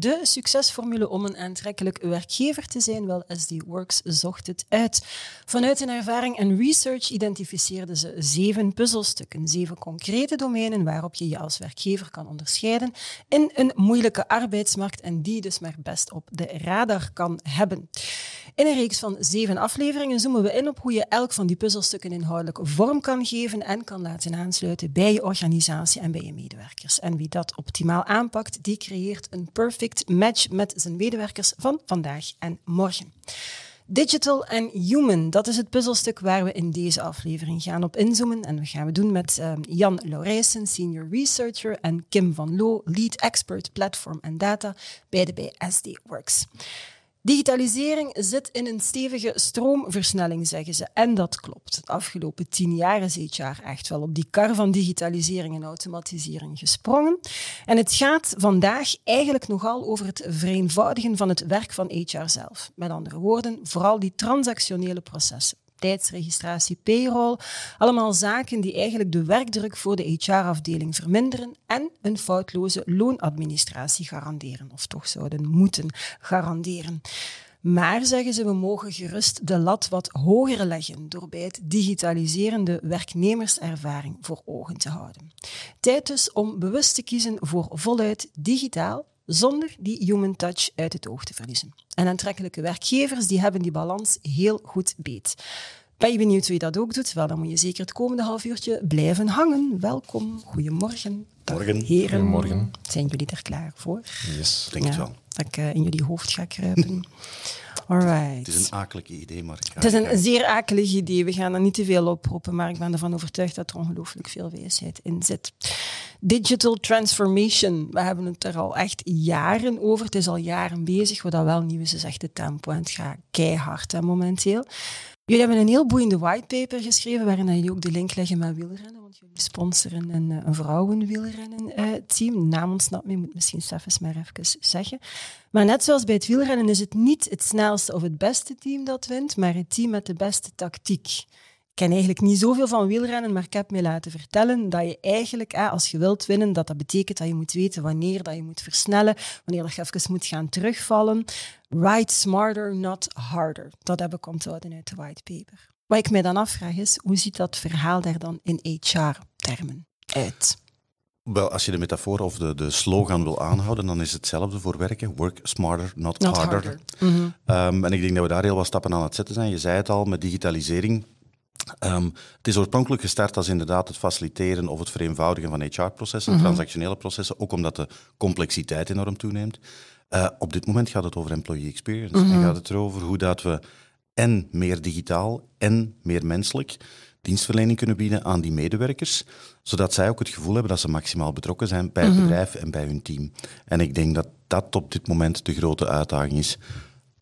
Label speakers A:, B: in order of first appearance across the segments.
A: De succesformule om een aantrekkelijk werkgever te zijn, wel SD Works zocht het uit. Vanuit hun ervaring en research identificeerden ze zeven puzzelstukken, zeven concrete domeinen waarop je je als werkgever kan onderscheiden in een moeilijke arbeidsmarkt en die dus maar best op de radar kan hebben. In een reeks van zeven afleveringen zoomen we in op hoe je elk van die puzzelstukken inhoudelijk vorm kan geven en kan laten aansluiten bij je organisatie en bij je medewerkers. En wie dat optimaal aanpakt, die creëert een perfect match met zijn medewerkers van vandaag en morgen. Digital and Human, dat is het puzzelstuk waar we in deze aflevering gaan op inzoomen. En we gaan we doen met uh, Jan Laurijsen, Senior Researcher, en Kim van Loo, Lead Expert Platform en Data, beide bij SD Works. Digitalisering zit in een stevige stroomversnelling, zeggen ze. En dat klopt. De afgelopen tien jaar is HR echt wel op die kar van digitalisering en automatisering gesprongen. En het gaat vandaag eigenlijk nogal over het vereenvoudigen van het werk van HR zelf. Met andere woorden, vooral die transactionele processen tijdsregistratie, payroll. Allemaal zaken die eigenlijk de werkdruk voor de HR-afdeling verminderen en een foutloze loonadministratie garanderen, of toch zouden moeten garanderen. Maar, zeggen ze, we mogen gerust de lat wat hoger leggen door bij het digitaliseren de werknemerservaring voor ogen te houden. Tijd dus om bewust te kiezen voor voluit digitaal zonder die human touch uit het oog te verliezen. En aantrekkelijke werkgevers die hebben die balans heel goed beet. Ben je benieuwd hoe je dat ook doet? Wel, dan moet je zeker het komende half uurtje blijven hangen. Welkom, goedemorgen.
B: Morgen.
A: Heren.
B: Goedemorgen.
A: Zijn jullie er klaar voor?
B: Yes.
C: Denk het wel.
A: Dat ik uh, in jullie hoofd ga kruipen. Alright.
C: Het is een akelig idee, maar
A: Het is een zeer akelig idee. We gaan er niet te veel oproepen, maar ik ben ervan overtuigd dat er ongelooflijk veel wijsheid in zit. Digital transformation. We hebben het er al echt jaren over. Het is al jaren bezig. Wat dat wel nieuw is, is echt de tempo. En het gaat keihard hè, momenteel. Jullie hebben een heel boeiende whitepaper geschreven, waarin jullie ook de link leggen met wielrennen, want jullie sponsoren een, een vrouwenwielrennen-team. Uh, Naam ontsnapt moet misschien zelfs maar even zeggen. Maar net zoals bij het wielrennen is het niet het snelste of het beste team dat wint, maar het team met de beste tactiek. Ik ken eigenlijk niet zoveel van wielrennen, maar ik heb me laten vertellen dat je eigenlijk, als je wilt winnen, dat dat betekent dat je moet weten wanneer dat je moet versnellen, wanneer je even moet gaan terugvallen. Ride smarter, not harder. Dat heb ik onthouden uit de whitepaper. Wat ik mij dan afvraag is, hoe ziet dat verhaal daar dan in HR-termen uit?
C: Wel, als je de metafoor of de, de slogan wil aanhouden, dan is het hetzelfde voor werken. Work smarter, not,
A: Not
C: harder.
A: harder. Mhm.
C: Um, en ik denk dat we daar heel wat stappen aan het zetten zijn. Je zei het al, met digitalisering. Um, het is oorspronkelijk gestart als inderdaad het faciliteren of het vereenvoudigen van HR-processen, transactionele processen, ook omdat de complexiteit enorm toeneemt. Uh, op dit moment gaat het over employee experience. En gaat het erover hoe dat we en meer digitaal en meer menselijk dienstverlening kunnen bieden aan die medewerkers, zodat zij ook het gevoel hebben dat ze maximaal betrokken zijn bij het bedrijf en bij hun team. En ik denk dat dat op dit moment de grote uitdaging is.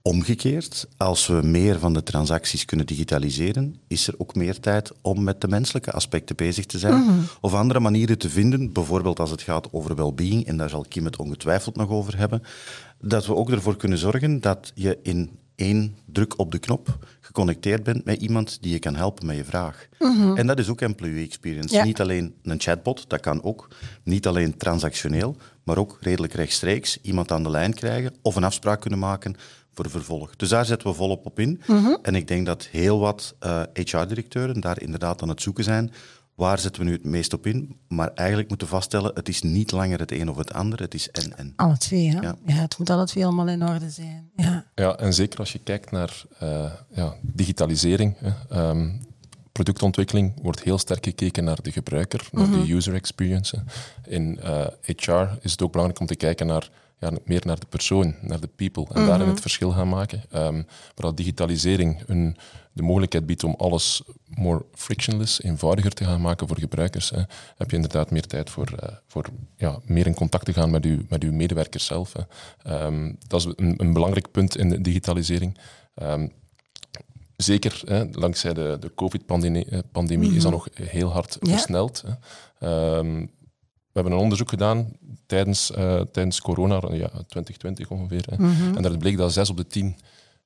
C: Omgekeerd, als we meer van de transacties kunnen digitaliseren, is er ook meer tijd om met de menselijke aspecten bezig te zijn. Of andere manieren te vinden, bijvoorbeeld als het gaat over well-being, en daar zal Kim het ongetwijfeld nog over hebben, dat we ook ervoor kunnen zorgen dat je in één druk op de knop geconnecteerd bent met iemand die je kan helpen met je vraag. En dat is ook employee experience.
A: Ja.
C: Niet alleen een chatbot, dat kan ook. Niet alleen transactioneel, maar ook redelijk rechtstreeks iemand aan de lijn krijgen of een afspraak kunnen maken voor vervolg. Dus daar zetten we volop op in. En ik denk dat heel wat eh, HR-directeuren daar inderdaad aan het zoeken zijn. Waar zetten we nu het meest op in? Maar eigenlijk moeten vaststellen, het is niet langer het een of het ander, het is en-en.
A: Alle twee, hè?
C: Ja.
A: Ja. het moet alle twee allemaal in orde zijn. Ja.
B: Ja, en zeker als je kijkt naar eh, ja, digitalisering. Hè, ehm, productontwikkeling wordt heel sterk gekeken naar de gebruiker, naar de user experience. In eh, HR is het ook belangrijk om te kijken naar, ja, meer naar de persoon, naar de people, en daarin het verschil gaan maken. Maar dat digitalisering een, de mogelijkheid biedt om alles more frictionless, eenvoudiger te gaan maken voor gebruikers, hè, heb je inderdaad meer tijd voor, eh, voor ja, meer in contact te gaan met uw, met uw medewerkers zelf. Hè. Ehm, dat is een, een belangrijk punt in de digitalisering. Ehm, zeker hè, langzij de, de COVID-pandemie pandemie is dat nog heel hard
A: Ja.
B: versneld. Hè. Hebben een onderzoek gedaan tijdens, eh, tijdens corona, ja, 2020 ongeveer. Hè. En daaruit bleek dat zes op de tien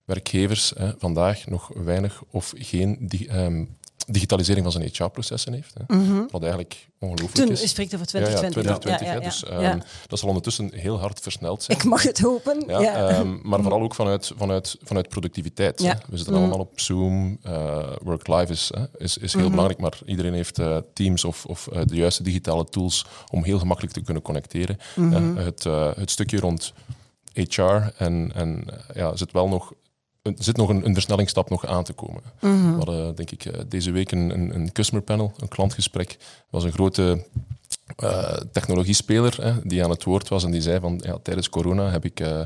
B: werkgevers hè, vandaag nog weinig of geen ehm, digitalisering van zijn HR-processen heeft. Hè. Wat eigenlijk ongelooflijk
A: Toen,
B: is.
A: u spreekt over
B: Ja, ja,
A: 2020.
B: 2020.
A: Ja, ja,
B: hè.
A: ja,
B: Dus
A: ja.
B: ehm, dat zal ondertussen heel hard versneld zijn.
A: Ik mag het hopen.
B: Ja, ehm, maar vooral ook vanuit, vanuit, vanuit productiviteit. Hè. We zitten allemaal op Zoom. eh work-life is, hè, is, is
A: Mhm.
B: heel belangrijk, maar iedereen heeft eh, Teams of, of eh, de juiste digitale tools om heel gemakkelijk te kunnen connecteren.
A: Mhm.
B: Het, het stukje rond HR en, en ja, zit wel nog. Er zit nog een, een versnellingsstap nog aan te komen.
A: Mhm.
B: We hadden denk ik eh, deze week een, een, een customer panel, een klantgesprek. Dat was een grote eh, technologiespeler hè, die aan het woord was en die zei van ja, tijdens corona heb ik, eh,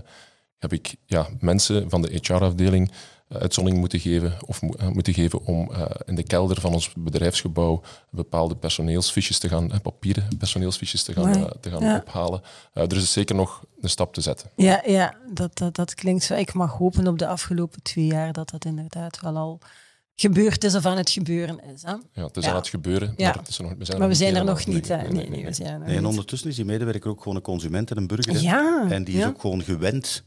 B: heb ik ja, mensen van de HR-afdeling uitzondering moeten geven, of mo- eh, moeten geven om eh, in de kelder van ons bedrijfsgebouw bepaalde personeelsfiches te gaan, eh, papieren personeelsfiches te gaan, eh, te gaan
A: Ja.
B: ophalen. Eh, er is zeker nog een stap te zetten.
A: Ja, ja dat, dat, dat klinkt zo. Ik mag hopen op de afgelopen twee jaar dat dat inderdaad wel al gebeurd is of aan het gebeuren is. Hè?
B: Ja, het is
A: Ja.
B: aan het gebeuren,
A: Ja.
B: maar, het is er nog, we zijn
A: Maar we zijn er nog niet.
B: Nee,
A: er
C: en ondertussen is die medewerker ook gewoon een consument en een burger.
A: Ja,
C: En die is
A: ja.
C: ook gewoon gewend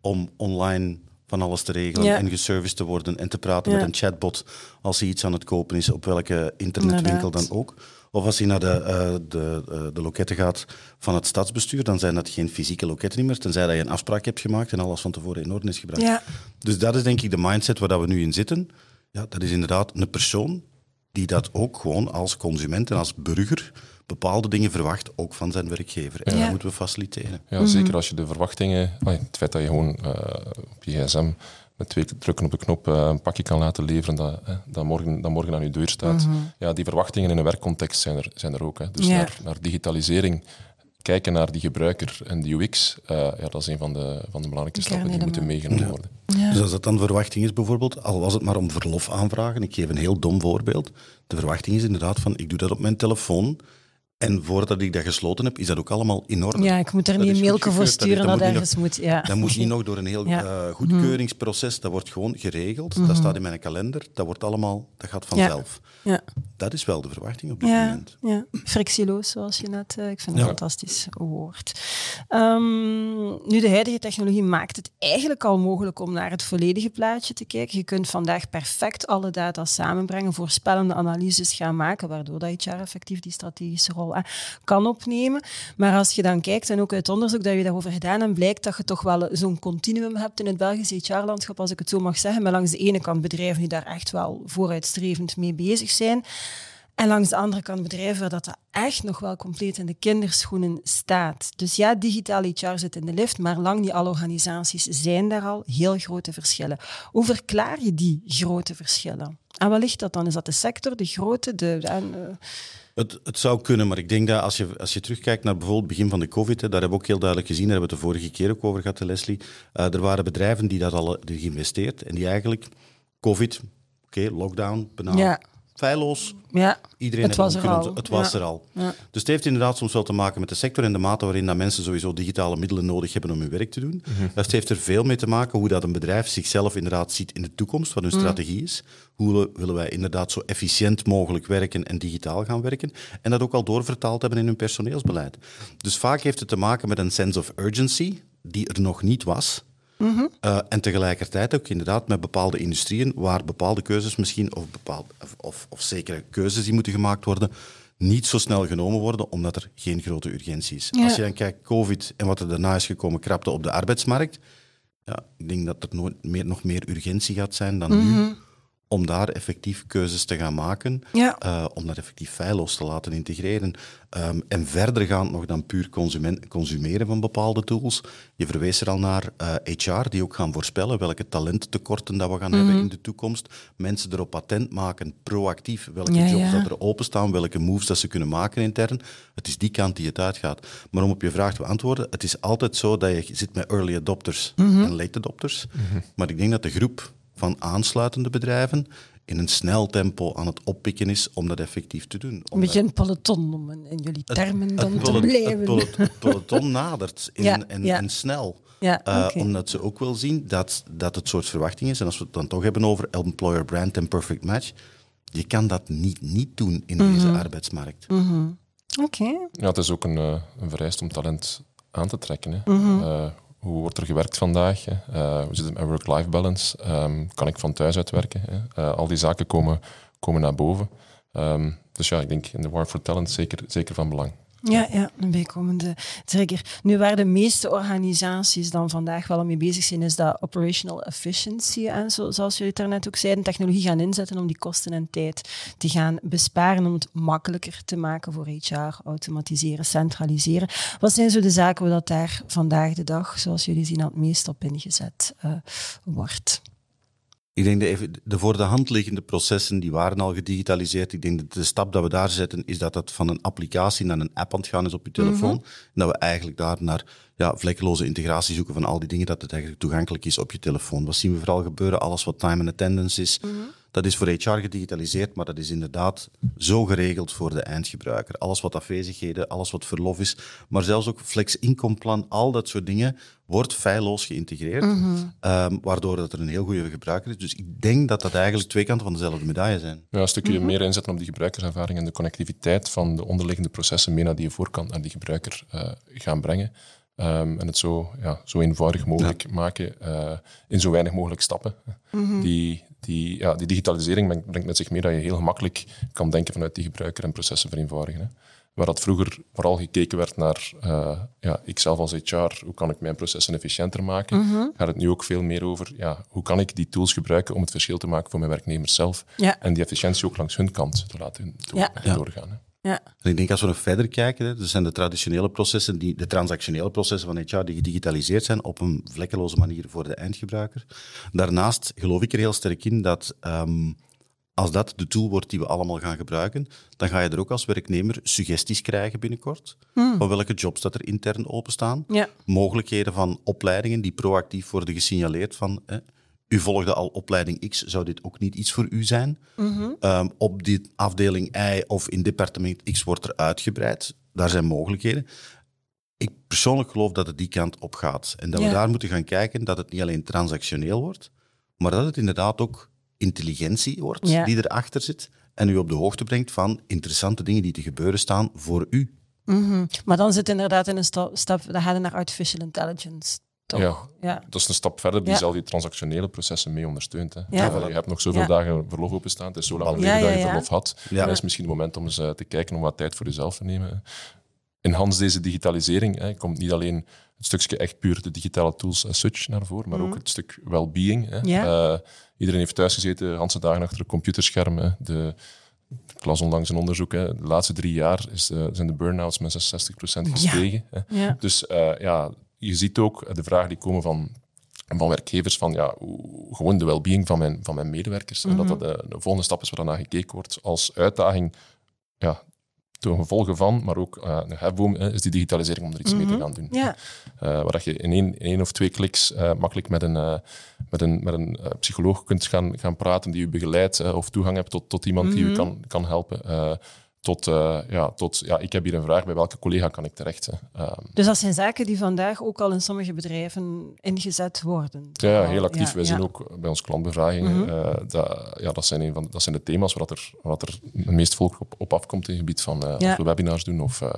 C: om online van alles te regelen
A: Ja.
C: en geserviced te worden en te praten
A: Ja.
C: met een chatbot als hij iets aan het kopen is, op welke internetwinkel
A: Inderdaad.
C: dan ook. Of als hij naar de, eh, de, eh, de loketten gaat van het stadsbestuur, dan zijn dat geen fysieke loketten meer, tenzij dat je een afspraak hebt gemaakt en alles van tevoren in orde is gebracht.
A: Ja.
C: Dus dat is denk ik de mindset waar dat we nu in zitten. Ja, dat is inderdaad een persoon die dat ook gewoon als consument en als burger bepaalde dingen verwacht, ook van zijn werkgever. En
A: Ja.
C: dat moeten we faciliteren.
B: Ja, zeker als je de verwachtingen, het feit dat je gewoon eh, op je gsm met twee drukken op de knop eh, een pakje kan laten leveren dat, dat, morgen, dat morgen aan je deur staat. Ja, die verwachtingen in een werkcontext zijn er, zijn er ook. Hè. Dus
A: Ja.
B: naar, naar digitalisering, kijken naar die gebruiker en de UX, eh, ja, dat is een van de, van de belangrijke stappen die moeten meegenomen worden.
C: Dus als dat dan verwachting is bijvoorbeeld, al was het maar om verlof aanvragen, ik geef een heel dom voorbeeld. De verwachting is inderdaad van, ik doe dat op mijn telefoon en voordat ik dat gesloten heb, is dat ook allemaal in orde.
A: Ja, ik moet er niet een mailje voor sturen
C: dat
A: ergens moet. Ja.
C: Dat moet niet nog door een heel
A: Ja. Mhm.
C: eh, goedkeuringsproces, dat wordt gewoon geregeld. Dat staat in mijn kalender, dat wordt allemaal, dat gaat vanzelf.
A: Ja.
C: Dat is wel de verwachting op dit
A: Ja,
C: moment.
A: ja, frictieloos, zoals je net... eh, ik vind het
C: Ja.
A: een fantastisch woord. Ehm, nu, de huidige technologie maakt het eigenlijk al mogelijk om naar het volledige plaatje te kijken. Je kunt vandaag perfect alle data samenbrengen, voorspellende analyses gaan maken, waardoor dat HR effectief die strategische rol eh, kan opnemen. Maar als je dan kijkt, en ook uit onderzoek dat je daarover gedaan hebt, blijkt dat je toch wel zo'n continuum hebt in het Belgische HR-landschap, als ik het zo mag zeggen. Maar langs de ene kant bedrijven die daar echt wel vooruitstrevend mee bezig zijn. En langs de andere kant bedrijven waar dat, dat echt nog wel compleet in de kinderschoenen staat. Dus ja, digitaal HR zit in de lift, maar lang niet alle organisaties zijn daar al. Heel grote verschillen. Hoe verklaar je die grote verschillen? En wat ligt dat dan? Is dat de sector, de grootte? De, en, eh,
C: Het, het zou kunnen, maar ik denk dat als je, als je terugkijkt naar bijvoorbeeld het begin van de COVID, hè, daar hebben we ook heel duidelijk gezien, daar hebben we het de vorige keer ook over gehad, Leslie. eh, er waren bedrijven die dat al hadden geïnvesteerd en die eigenlijk COVID, oké, lockdown, bijna
A: Ja.
C: Feilloos,
A: ja,
C: Iedereen
A: Het
C: heeft
A: was er al.
C: Het was
A: Ja.
C: er al.
A: Ja.
C: Dus het heeft inderdaad soms wel te maken met de sector en de mate waarin dat mensen sowieso digitale middelen nodig hebben om hun werk te doen. Dat heeft er veel mee te maken hoe dat een bedrijf zichzelf inderdaad ziet in de toekomst, wat hun strategie is. Hoe willen wij inderdaad zo efficiënt mogelijk werken en digitaal gaan werken. En dat ook al doorvertaald hebben in hun personeelsbeleid. Dus vaak heeft het te maken met een sense of urgency die er nog niet was. Uh, en tegelijkertijd ook inderdaad met bepaalde industrieën waar bepaalde keuzes misschien, of, bepaald, of, of, zekere keuzes die moeten gemaakt worden, niet zo snel genomen worden, omdat er geen grote urgentie is.
A: Ja.
C: Als je dan kijkt, COVID en wat er daarna is gekomen, krapte op de arbeidsmarkt. Ja, ik denk dat er nooit meer, nog meer urgentie gaat zijn dan nu om daar effectief keuzes te gaan maken,
A: Ja.
C: eh, om dat effectief feilloos te laten integreren. Ehm, en verder gaan nog dan puur consumeren van bepaalde tools. Je verwees er al naar eh, HR, die ook gaan voorspellen welke talenttekorten dat we gaan hebben in de toekomst. Mensen erop patent maken, proactief, welke
A: Ja,
C: jobs
A: ja.
C: dat er openstaan, welke moves dat ze kunnen maken intern. Het is die kant die het uitgaat. Maar om op je vraag te beantwoorden, het is altijd zo dat je zit met early adopters en late adopters. Maar ik denk dat de groep van aansluitende bedrijven in een snel tempo aan het oppikken is om dat effectief te doen.
A: een beetje een peloton om in jullie termen dan
C: het,
A: te blijven.
C: het pelot- het peloton nadert in,
A: Ja,
C: en,
A: ja.
C: en snel.
A: Ja,
C: Eh. Omdat ze ook wel zien dat, dat het soort verwachting is. En als we het dan toch hebben over employer brand en perfect match, je kan dat niet, niet doen in
A: Mhm.
C: deze arbeidsmarkt.
A: Oké.
B: Ja, het is ook een, eh, een vereist om talent aan te trekken. Hè.
A: Mhm.
B: Eh, hoe wordt er gewerkt vandaag? Eh, hoe zit het met work-life balance? Ehm, kan ik van thuis uit werken? Eh, al die zaken komen, komen naar boven. Ehm, dus ja, ik denk in de War for Talent zeker, zeker van belang.
A: Ja, ja, een bijkomende trigger. Nu, waar de meeste organisaties dan vandaag wel mee bezig zijn, is dat operational efficiency. En zo, zoals jullie het daarnet ook zeiden, technologie gaan inzetten om die kosten en tijd te gaan besparen, om het makkelijker te maken voor HR, automatiseren, centraliseren. Wat zijn zo de zaken waar dat daar vandaag de dag, zoals jullie zien, het meest op ingezet eh, wordt?
C: Ik denk dat even de voor de hand liggende processen, die waren al gedigitaliseerd. Ik denk dat de stap dat we daar zetten, is dat dat van een applicatie naar een app aan het gaan is op je telefoon. En dat we eigenlijk daar naar ja, vlekkeloze integratie zoeken van al die dingen, dat het eigenlijk toegankelijk is op je telefoon. Wat zien we vooral gebeuren? Alles wat time and attendance is, dat is voor HR gedigitaliseerd, maar dat is inderdaad zo geregeld voor de eindgebruiker. Alles wat afwezigheden, alles wat verlof is, maar zelfs ook flex-inkomplan, al dat soort dingen wordt feilloos geïntegreerd, ehm, waardoor dat er een heel goede gebruiker is. Dus ik denk dat dat eigenlijk twee kanten van dezelfde medaille zijn.
B: Ja, een stukje meer inzetten op die gebruikerservaring en de connectiviteit van de onderliggende processen mee naar die voorkant, naar die gebruiker eh, gaan brengen. Ehm, en het zo, ja, zo eenvoudig mogelijk maken eh, in zo weinig mogelijk stappen. Die, die, ja, die digitalisering brengt, met zich mee dat je heel gemakkelijk kan denken vanuit die gebruiker en processen vereenvoudigen. Hè. Waar dat vroeger vooral gekeken werd naar, eh ja, ikzelf als HR, hoe kan ik mijn processen efficiënter maken, gaat het nu ook veel meer over, ja, hoe kan ik die tools gebruiken om het verschil te maken voor mijn werknemers zelf
A: Ja.
B: en die efficiëntie ook langs hun kant te laten
A: Ja.
B: doorgaan. Hè.
A: Ja.
C: En ik denk als we nog verder kijken, hè, er zijn de traditionele processen, die, de transactionele processen van HR die gedigitaliseerd zijn op een vlekkeloze manier voor de eindgebruiker. Daarnaast geloof ik er heel sterk in dat ehm, als dat de tool wordt die we allemaal gaan gebruiken, dan ga je er ook als werknemer suggesties krijgen binnenkort van welke jobs dat er intern openstaan.
A: Ja.
C: Mogelijkheden van opleidingen die proactief worden gesignaleerd van hè, u volgde al opleiding X, zou dit ook niet iets voor u zijn? Ehm, op die afdeling Y of in departement X wordt er uitgebreid. Daar zijn mogelijkheden. Ik persoonlijk geloof dat het die kant op gaat. En dat
A: Ja.
C: we daar moeten gaan kijken dat het niet alleen transactioneel wordt, maar dat het inderdaad ook intelligentie wordt
A: Ja.
C: die erachter zit en u op de hoogte brengt van interessante dingen die te gebeuren staan voor u.
A: Mhm. Maar dan zit inderdaad in een sta- stap, dan gaat naar artificial intelligence. Toch?
B: Ja.
A: ja.
B: Dat is een stap verder die
A: Ja.
B: zelf die transactionele processen mee ondersteunt. Hè.
A: Ja.
B: Ja, je hebt nog zoveel
A: Ja.
B: dagen verlof openstaan. Het is zo lang
A: Ja,
B: geleden dat je
A: ja.
B: verlof had.
C: Ja.
B: Dan is misschien het moment om eens eh, te kijken om wat tijd voor jezelf te nemen. In Hans deze digitalisering hè, komt niet alleen het stukje echt puur de digitale tools as such naar voren, maar ook het stuk well-being. Hè.
A: Ja.
B: Eh, iedereen heeft thuis gezeten, de hele dagen achter een computerscherm. Hè. De, ik las onlangs een onderzoek, hè. de laatste drie jaar is, eh, zijn de burn-outs met 66% gestegen. Hè.
A: Ja.
B: Dus eh, ja, je ziet ook de vragen die komen van, van werkgevers van ja, gewoon de well-being van mijn, van mijn medewerkers. En dat dat de, de volgende stap is waar naar gekeken wordt als uitdaging. Ja, ten gevolge van, maar ook eh, een hefboom is die digitalisering om er iets mee te gaan doen. Eh, waar dat je in één, in één of twee kliks eh, makkelijk met een, met een, met een psycholoog kunt gaan, gaan praten die je begeleidt of toegang hebt tot, tot iemand die je kan, kan helpen. Eh, tot, eh, ja, tot, ja, ik heb hier een vraag, bij welke collega kan ik terecht? hè? Ehm,
A: Dus dat zijn zaken die vandaag ook al in sommige bedrijven ingezet worden.
B: Ja, heel actief.
A: Ja,
B: Wij
A: ja.
B: zien ook bij onze klantbevragingen, eh, dat, ja, dat, zijn een van, dat zijn de thema's waar, dat er, waar dat er het meest volk op, op afkomt in het gebied van eh,
A: Ja.
B: als we webinars doen. Of, eh,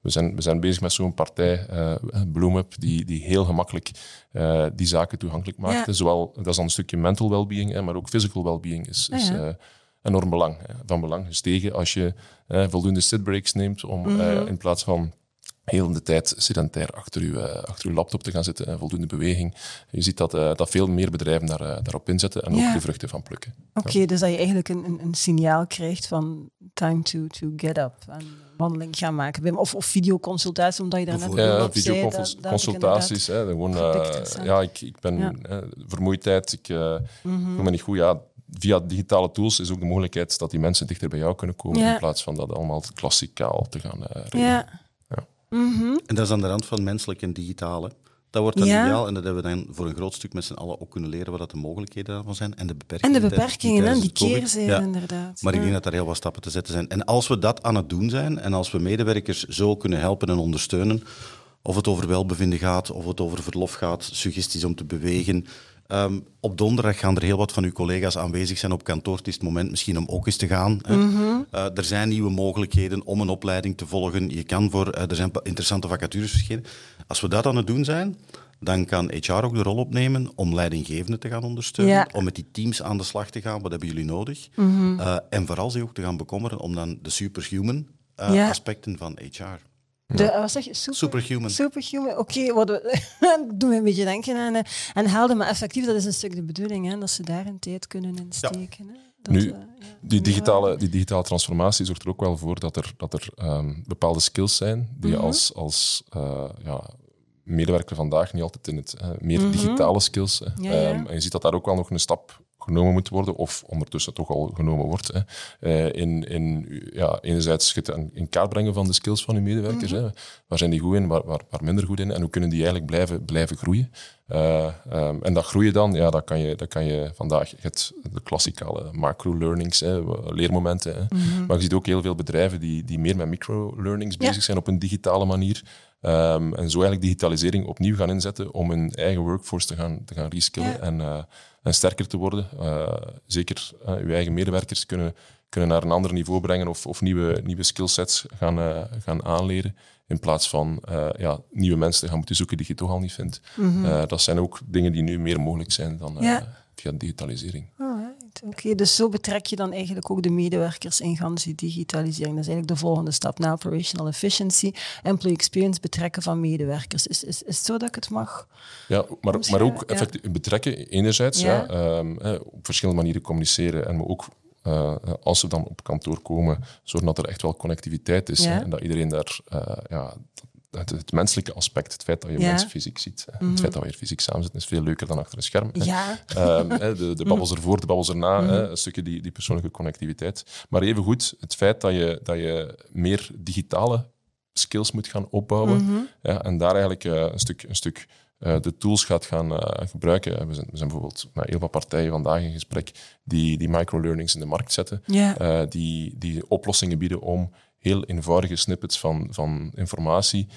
B: we, zijn, we zijn bezig met zo'n partij, eh BloomUp, die, die heel gemakkelijk eh, die zaken toegankelijk maakt. Zowel, dat is dan een stukje mental well-being, maar ook physical well-being is, is eh, enorm belang. Van belang gestegen als je eh, voldoende sitbreaks neemt om
A: Mhm.
B: eh, in plaats van heel de tijd sedentair achter uw, eh, achter uw laptop te gaan zitten en voldoende beweging. Je ziet dat, eh, dat veel meer bedrijven daar, daarop inzetten en
A: Ja.
B: ook de vruchten van plukken.
A: Oké, dus dat je eigenlijk een, een, een signaal krijgt van time to, to get up en wandeling gaan maken. Of, of videoconsultatie, omdat je daar net
B: Ja,
A: op ik
B: videoconsultaties. hè, gewoon, ja, ik, ik ben
A: Ja.
B: vermoeidheid, ik
A: Mhm.
B: voel me niet goed. Ja, via digitale tools is ook de mogelijkheid dat die mensen dichter bij jou kunnen komen
A: Ja.
B: in plaats van dat allemaal klassikaal te gaan eh regelen.
A: Ja.
B: Ja.
A: Mhm.
C: En dat is aan de rand van menselijk en digitale. Dat wordt dan
A: Ja.
C: ideaal en dat hebben we dan voor een groot stuk met z'n allen ook kunnen leren wat dat de mogelijkheden daarvan zijn en de
A: En
C: beperkingen.
A: de
C: tijdens-
A: beperkingen, die keerzijde
C: Ja.
A: inderdaad.
C: Maar ik denk dat daar heel wat stappen te zetten zijn. En als we dat aan het doen zijn en als we medewerkers zo kunnen helpen en ondersteunen of het over welbevinden gaat, of het over verlof gaat, suggesties om te bewegen. Ehm, op donderdag gaan er heel wat van uw collega's aanwezig zijn op kantoor. Het is het moment misschien om ook eens te gaan. Hè. Eh, er zijn nieuwe mogelijkheden om een opleiding te volgen. Je kan voor, eh, er zijn interessante vacatures verschenen. Als we dat aan het doen zijn, dan kan HR ook de rol opnemen om leidinggevenden te gaan ondersteunen,
A: Ja.
C: om met die teams aan de slag te gaan. Wat hebben jullie nodig?
A: Mhm.
C: Eh, en vooral zich ook te gaan bekommeren om dan de superhuman
A: Ja.
C: aspecten van HR.
A: De, eh, wat zeg je? Super,
C: Superhuman.
A: Superhuman, oké. wat we- dat doet me een beetje denken aan, eh, aan helden, maar effectief, dat is een stuk de bedoeling, hè, dat ze daar een tijd kunnen insteken. Hè. Dat,
B: Nu,
A: eh, ja,
B: Die digitale, die digitale transformatie zorgt er ook wel voor dat er, dat er ehm, bepaalde skills zijn die je
A: Mhm.
B: als, als eh, ja, medewerker vandaag niet altijd in het eh, meer
A: Mhm.
B: digitale skills. hè.
A: Ja, ja.
B: Ehm, en je ziet dat daar ook wel nog een stap genomen moet worden, of ondertussen toch al genomen wordt. Hè. Eh, in, in, ja, enerzijds het in kaart brengen van de skills van je medewerkers.
A: Mhm.
B: hè. Waar zijn die goed in, waar, waar, waar minder goed in? En hoe kunnen die eigenlijk blijven, blijven groeien? Eh, ehm, en dat groeien dan, ja, dat, kan je, dat kan je vandaag, het, de klassikale macro-learnings, leermomenten. Hè.
A: Mhm.
B: Maar je ziet ook heel veel bedrijven die, die meer met micro-learnings
A: Ja.
B: bezig zijn op een digitale manier. Ehm, en zo eigenlijk digitalisering opnieuw gaan inzetten om hun eigen workforce te gaan, te gaan reskillen
A: Ja.
B: en, eh, en sterker te worden. Eh, zeker eh, uw eigen medewerkers kunnen, kunnen naar een ander niveau brengen of, of nieuwe, nieuwe skillsets gaan, gaan aanleren. In plaats van ja, nieuwe mensen te gaan moeten zoeken die je toch al niet vindt. Eh, dat zijn ook dingen die nu meer mogelijk zijn dan
A: Ja.
B: via digitalisering.
A: Alright, Oké, dus zo betrek je dan eigenlijk ook de medewerkers in die digitalisering. Dat is eigenlijk de volgende stap na operational efficiency. Employee experience betrekken van medewerkers. Is, is, is het zo dat ik het mag?
B: Ja, maar, maar ook
A: ja.
B: effectief betrekken, enerzijds,
A: Ja.
B: ja. ehm, eh, op verschillende manieren communiceren. En maar ook eh, als ze dan op kantoor komen, zorgen dat er echt wel connectiviteit is.
A: Ja.
B: hè, en dat iedereen daar, eh, ja, het, het menselijke aspect, het feit dat je
A: Ja. Mhm.
B: mensen fysiek ziet. hè. Het feit dat we hier fysiek samen zitten, is veel leuker dan achter een scherm.
A: Ja.
B: Ehm, hè, de, de babbels ervoor, de babbels erna,
A: Mhm.
B: hè, een stukje die, die persoonlijke connectiviteit. Maar evengoed, het feit dat je, dat je meer digitale skills moet gaan opbouwen
A: Mhm.
B: ja, en daar eigenlijk eh, een stuk, een stuk eh, de tools gaat gaan eh, gebruiken. We zijn, we zijn bijvoorbeeld met heel wat partijen vandaag in gesprek die, die microlearnings in de markt zetten, die, die oplossingen bieden om heel eenvoudige snippets van, van informatie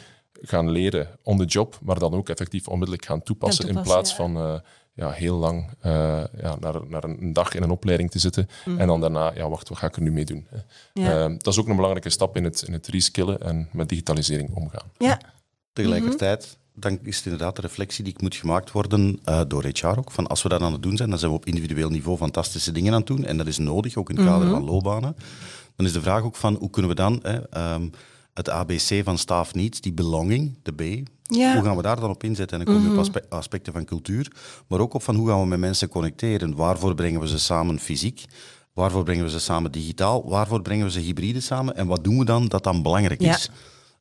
B: gaan leren on the job, maar dan ook effectief onmiddellijk gaan toepassen,
A: Gaan
B: in plaats van eh, ja, heel lang eh, ja, naar, naar een dag in een opleiding te zitten
A: Mhm.
B: en dan daarna, ja, wacht, wat ga ik er nu mee doen? hè?
A: Ja.
B: Eh, dat is ook een belangrijke stap in het, in het reskillen en met digitalisering omgaan.
A: ja.
C: Tegelijkertijd, dan is het inderdaad de reflectie die moet gemaakt worden eh, door HR ook. Van als we dat aan het doen zijn, dan zijn we op individueel niveau fantastische dingen aan het doen. En dat is nodig, ook in het kader van loopbanen. Dan is de vraag ook van, hoe kunnen we dan hè, ehm, het ABC van staff needs, die belonging, de B,
A: Ja.
C: hoe gaan we daar dan op inzetten? En dan kom je op aspe- aspecten van cultuur, maar ook op van hoe gaan we met mensen connecteren? Waarvoor brengen we ze samen fysiek? Waarvoor brengen we ze samen digitaal? Waarvoor brengen we ze hybride samen? En wat doen we dan dat dan belangrijk
A: Ja.
C: is?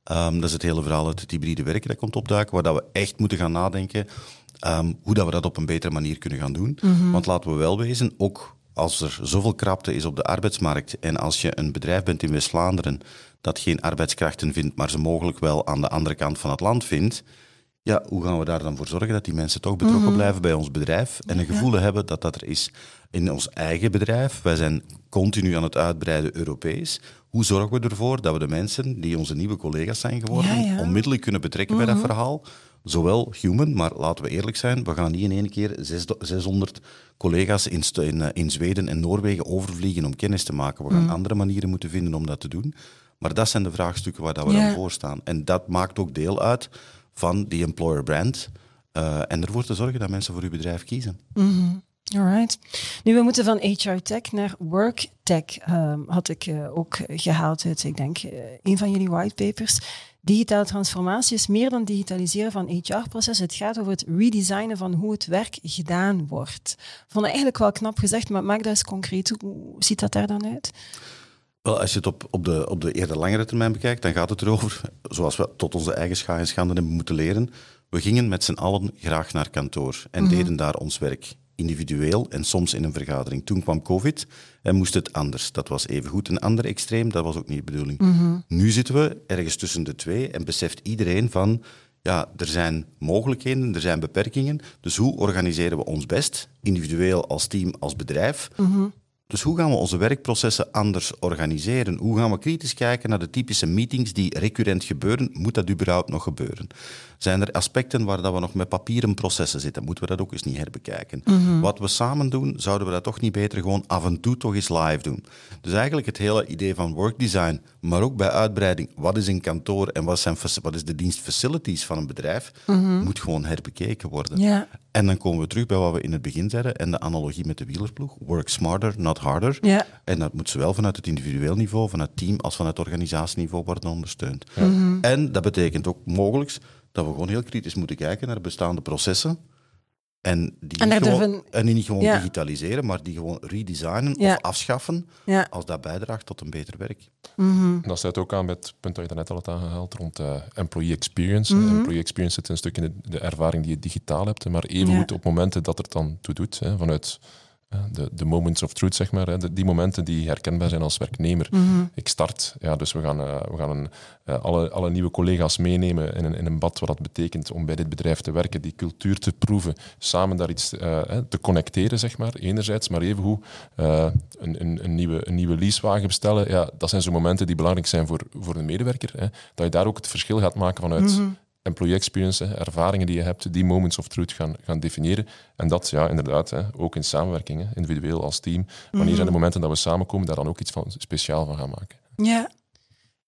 C: Ehm, dat is het hele verhaal uit het hybride werken dat komt opduiken, waar dat we echt moeten gaan nadenken ehm, hoe dat we dat op een betere manier kunnen gaan doen. Want laten we wel wezen, ook als er zoveel krapte is op de arbeidsmarkt en als je een bedrijf bent in West-Vlaanderen dat geen arbeidskrachten vindt, maar ze mogelijk wel aan de andere kant van het land vindt, ja, hoe gaan we daar dan voor zorgen dat die mensen toch betrokken blijven bij ons bedrijf en een gevoel hebben dat dat er is in ons eigen bedrijf? Wij zijn continu aan het uitbreiden Europees. Hoe zorgen we ervoor dat we de mensen die onze nieuwe collega's zijn geworden,
A: Ja, ja.
C: onmiddellijk kunnen betrekken bij dat verhaal? Zowel human, maar laten we eerlijk zijn, we gaan niet in één keer zes- 600 collega's in, in, eh, in Zweden en Noorwegen overvliegen om kennis te maken. We gaan andere manieren moeten vinden om dat te doen. Maar dat zijn de vraagstukken waar dat we
A: Ja.
C: dan voor staan. En dat maakt ook deel uit van die employer brand. eh, en ervoor te zorgen dat mensen voor uw bedrijf kiezen.
A: Alright. Nu, we moeten van HR Tech naar Work Tech, ehm, had ik eh, ook gehaald uit, ik denk, een van jullie whitepapers. Digitale transformatie is meer dan digitaliseren van HR-processen. Het gaat over het redesignen van hoe het werk gedaan wordt. Ik vond eigenlijk wel knap gezegd, maar maak dat eens concreet. Hoe ziet dat daar dan uit?
C: Wel, als je het op, op, de, op de eerder langere termijn bekijkt, dan gaat het erover, zoals we tot onze eigen scha en schande hebben moeten leren, we gingen met z'n allen graag naar kantoor en deden daar ons werk. Individueel en soms in een vergadering. Toen kwam COVID en moest het anders. Dat was evengoed een ander extreem, dat was ook niet de bedoeling. Nu zitten we ergens tussen de twee en beseft iedereen van, ja, er zijn mogelijkheden, er zijn beperkingen. Dus hoe organiseren we ons best, individueel als team, als bedrijf, Dus hoe gaan we onze werkprocessen anders organiseren? Hoe gaan we kritisch kijken naar de typische meetings die recurrent gebeuren? Moet dat überhaupt nog gebeuren? Zijn er aspecten waar dat we nog met papieren processen zitten? Moeten we dat ook eens niet herbekijken? Wat we samen doen, zouden we dat toch niet beter gewoon af en toe toch eens live doen? Dus eigenlijk het hele idee van workdesign, maar ook bij uitbreiding, wat is een kantoor en wat, zijn, wat is de dienst facilities van een bedrijf, moet gewoon herbekeken worden. En dan komen we terug bij wat we in het begin zeiden en de analogie met de wielerploeg. Work smarter, not harder.
A: Ja.
C: En dat moet zowel vanuit het individueel niveau, vanuit het team, als vanuit het organisatieniveau worden ondersteund.
A: Mhm.
C: En dat betekent ook mogelijk dat we gewoon heel kritisch moeten kijken naar bestaande processen. En die,
A: En
C: niet, gewoon, en die niet gewoon
A: Ja.
C: digitaliseren, maar die gewoon redesignen
A: Ja.
C: of afschaffen,
A: Ja.
C: als dat bijdraagt tot een beter werk.
B: Dat sluit ook aan bij het punt dat je daarnet al had aangehaald rond eh, employee experience.
A: Mhm.
B: Employee experience zit een stuk in de, de ervaring die je digitaal hebt, maar evengoed
A: Ja.
B: op momenten dat er dan toe doet, hè, vanuit de, de moments of truth, zeg maar, hè, de- die momenten die herkenbaar zijn als werknemer.
A: Mhm.
B: Ik start, ja, dus we gaan, eh, we gaan een, eh, alle, alle nieuwe collega's meenemen in een, in een bad, wat dat betekent om bij dit bedrijf te werken, die cultuur te proeven, samen daar iets eh, te connecteren, zeg maar, enerzijds, maar evengoed eh, een, een, een, nieuwe, een nieuwe leasewagen bestellen. Ja, dat zijn zo momenten die belangrijk zijn voor, voor de medewerker. Hè, dat je daar ook het verschil gaat maken vanuit employee experience, ervaringen die je hebt, die moments of truth gaan, gaan definiëren. En dat, ja, inderdaad, hè, ook in samenwerking, hè, individueel als team. Wanneer zijn de momenten dat we samenkomen, daar dan ook iets van speciaal van gaan maken.
A: Ja.